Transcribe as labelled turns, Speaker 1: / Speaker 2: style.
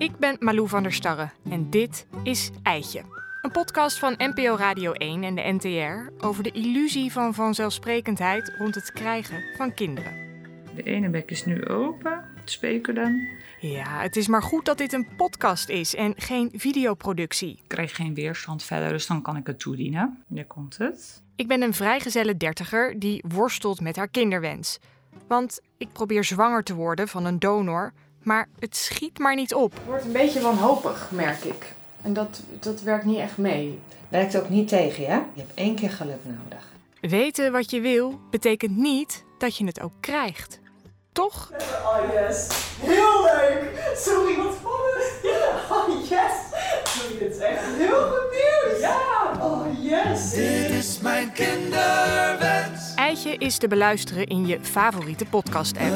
Speaker 1: Ik ben Malou van der Starre en dit is Eitje. Een podcast van NPO Radio 1 en de NTR over de illusie van vanzelfsprekendheid rond het krijgen van kinderen.
Speaker 2: De ene bek is nu open, het speculum.
Speaker 1: Ja, het is maar goed dat dit een podcast is en geen videoproductie.
Speaker 2: Ik krijg geen weerstand verder, dus dan kan ik het toedienen. Hier komt het.
Speaker 1: Ik ben een vrijgezelle dertiger die worstelt met haar kinderwens. Want ik probeer zwanger te worden van een donor, maar het schiet maar niet op.
Speaker 3: Het wordt een beetje wanhopig, merk ik. En dat, dat werkt niet echt mee.
Speaker 4: Werkt ook niet tegen je. Je hebt één keer geluk nodig.
Speaker 1: Weten wat je wil betekent niet dat je het ook krijgt. Toch?
Speaker 5: Oh yes, heel leuk. Sorry, wat spannend. Ja, oh yes. Sorry, dit is echt heel goed nieuws. Ja, oh yes.
Speaker 6: Dit is mijn kinderwens.
Speaker 1: Eitje is te beluisteren in je favoriete podcast-app.